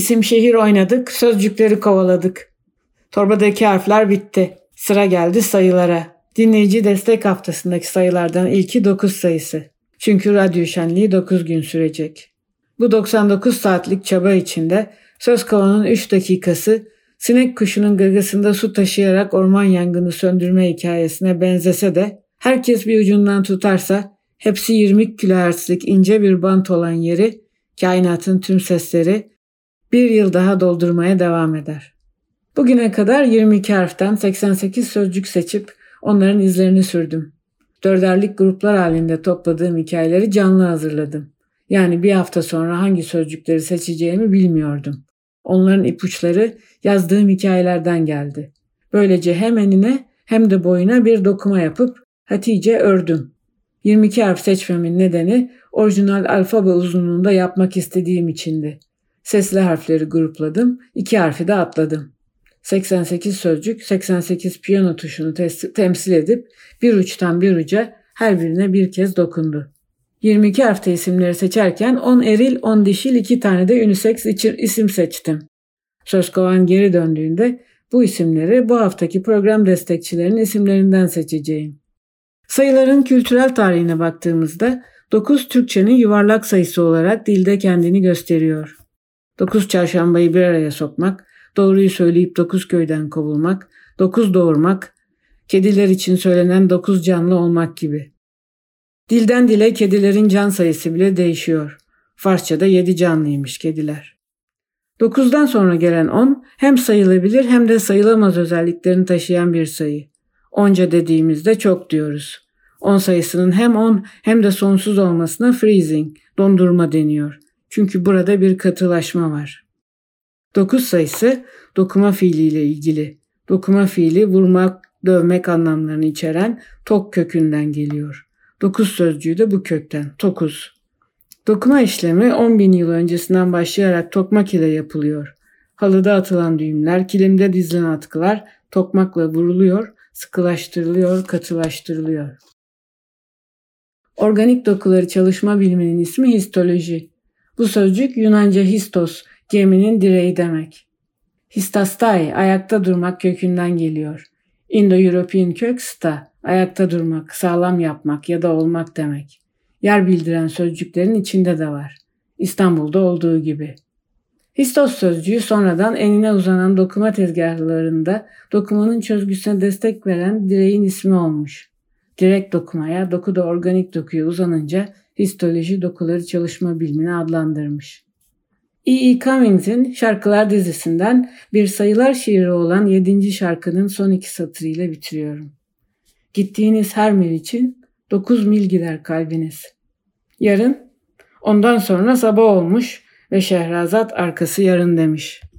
İsim şehir oynadık, sözcükleri kovaladık. Torbadaki harfler bitti. Sıra geldi sayılara. Dinleyici destek haftasındaki sayılardan ilki 9 sayısı. Çünkü radyo şenliği 9 gün sürecek. Bu 99 saatlik çaba içinde söz kovanın 3 dakikası sinek kuşunun gagasında su taşıyarak orman yangını söndürme hikayesine benzese de herkes bir ucundan tutarsa hepsi 20 kHz'lik ince bir bant olan yeri, kainatın tüm sesleri bir yıl daha doldurmaya devam eder. Bugüne kadar 22 harften 88 sözcük seçip onların izlerini sürdüm. Dörderlik gruplar halinde topladığım hikayeleri canlı hazırladım. Yani bir hafta sonra hangi sözcükleri seçeceğimi bilmiyordum. Onların ipuçları yazdığım hikayelerden geldi. Böylece hem enine hem de boyuna bir dokuma yapıp Hatice ördüm. 22 harf seçmemin nedeni orijinal alfabe uzunluğunda yapmak istediğim içindi. Sesli harfleri grupladım, iki harfi de atladım. 88 sözcük, 88 piyano tuşunu temsil edip bir uçtan bir uca her birine bir kez dokundu. 22 harfte isimleri seçerken 10 eril 10 dişil 2 tane de unisex isim seçtim. Söz geri döndüğünde bu isimleri bu haftaki program destekçilerinin isimlerinden seçeceğim. Sayıların kültürel tarihine baktığımızda 9 Türkçenin yuvarlak sayısı olarak dilde kendini gösteriyor. 9 çarşambayı bir araya sokmak, doğruyu söyleyip 9 köyden kovulmak, 9 doğurmak, kediler için söylenen 9 canlı olmak gibi. Dilden dile kedilerin can sayısı bile değişiyor. Farsçada 7 canlıymış kediler. 9'dan sonra gelen 10 hem sayılabilir hem de sayılamaz özelliklerini taşıyan bir sayı. Onca dediğimizde çok diyoruz. 10 sayısının hem 10 hem de sonsuz olmasına freezing, dondurma deniyor. Çünkü burada bir katılaşma var. 9 sayısı dokuma fiiliyle ilgili. Dokuma fiili vurmak, dövmek anlamlarını içeren tok kökünden geliyor. Dokuz sözcüğü de bu kökten. Tokuz. Dokuma işlemi 10 bin yıl öncesinden başlayarak tokmak ile yapılıyor. Halıda atılan düğümler, kilimde dizilen atkılar tokmakla vuruluyor, sıkılaştırılıyor, katılaştırılıyor. Organik dokuları çalışma biliminin ismi histoloji. Bu sözcük Yunanca histos, geminin direği demek. Histastai, ayakta durmak kökünden geliyor. Indo-European kök sta, ayakta durmak, sağlam yapmak ya da olmak demek. Yer bildiren sözcüklerin içinde de var. İstanbul'da olduğu gibi. Histos sözcüğü sonradan enine uzanan dokuma tezgahlarında dokumanın çözgüsüne destek veren direğin ismi olmuş. Direkt dokumaya, doku da organik dokuya uzanınca histoloji dokuları çalışma bilimini adlandırmış. E. E. Cummings'in Şarkılar dizisinden bir sayılar şiiri olan 7. şarkının son iki satırıyla bitiriyorum. Gittiğiniz her mil için 9 mil gider kalbiniz. Yarın ondan sonra sabah olmuş ve Şehrazat arkası yarın demiş.''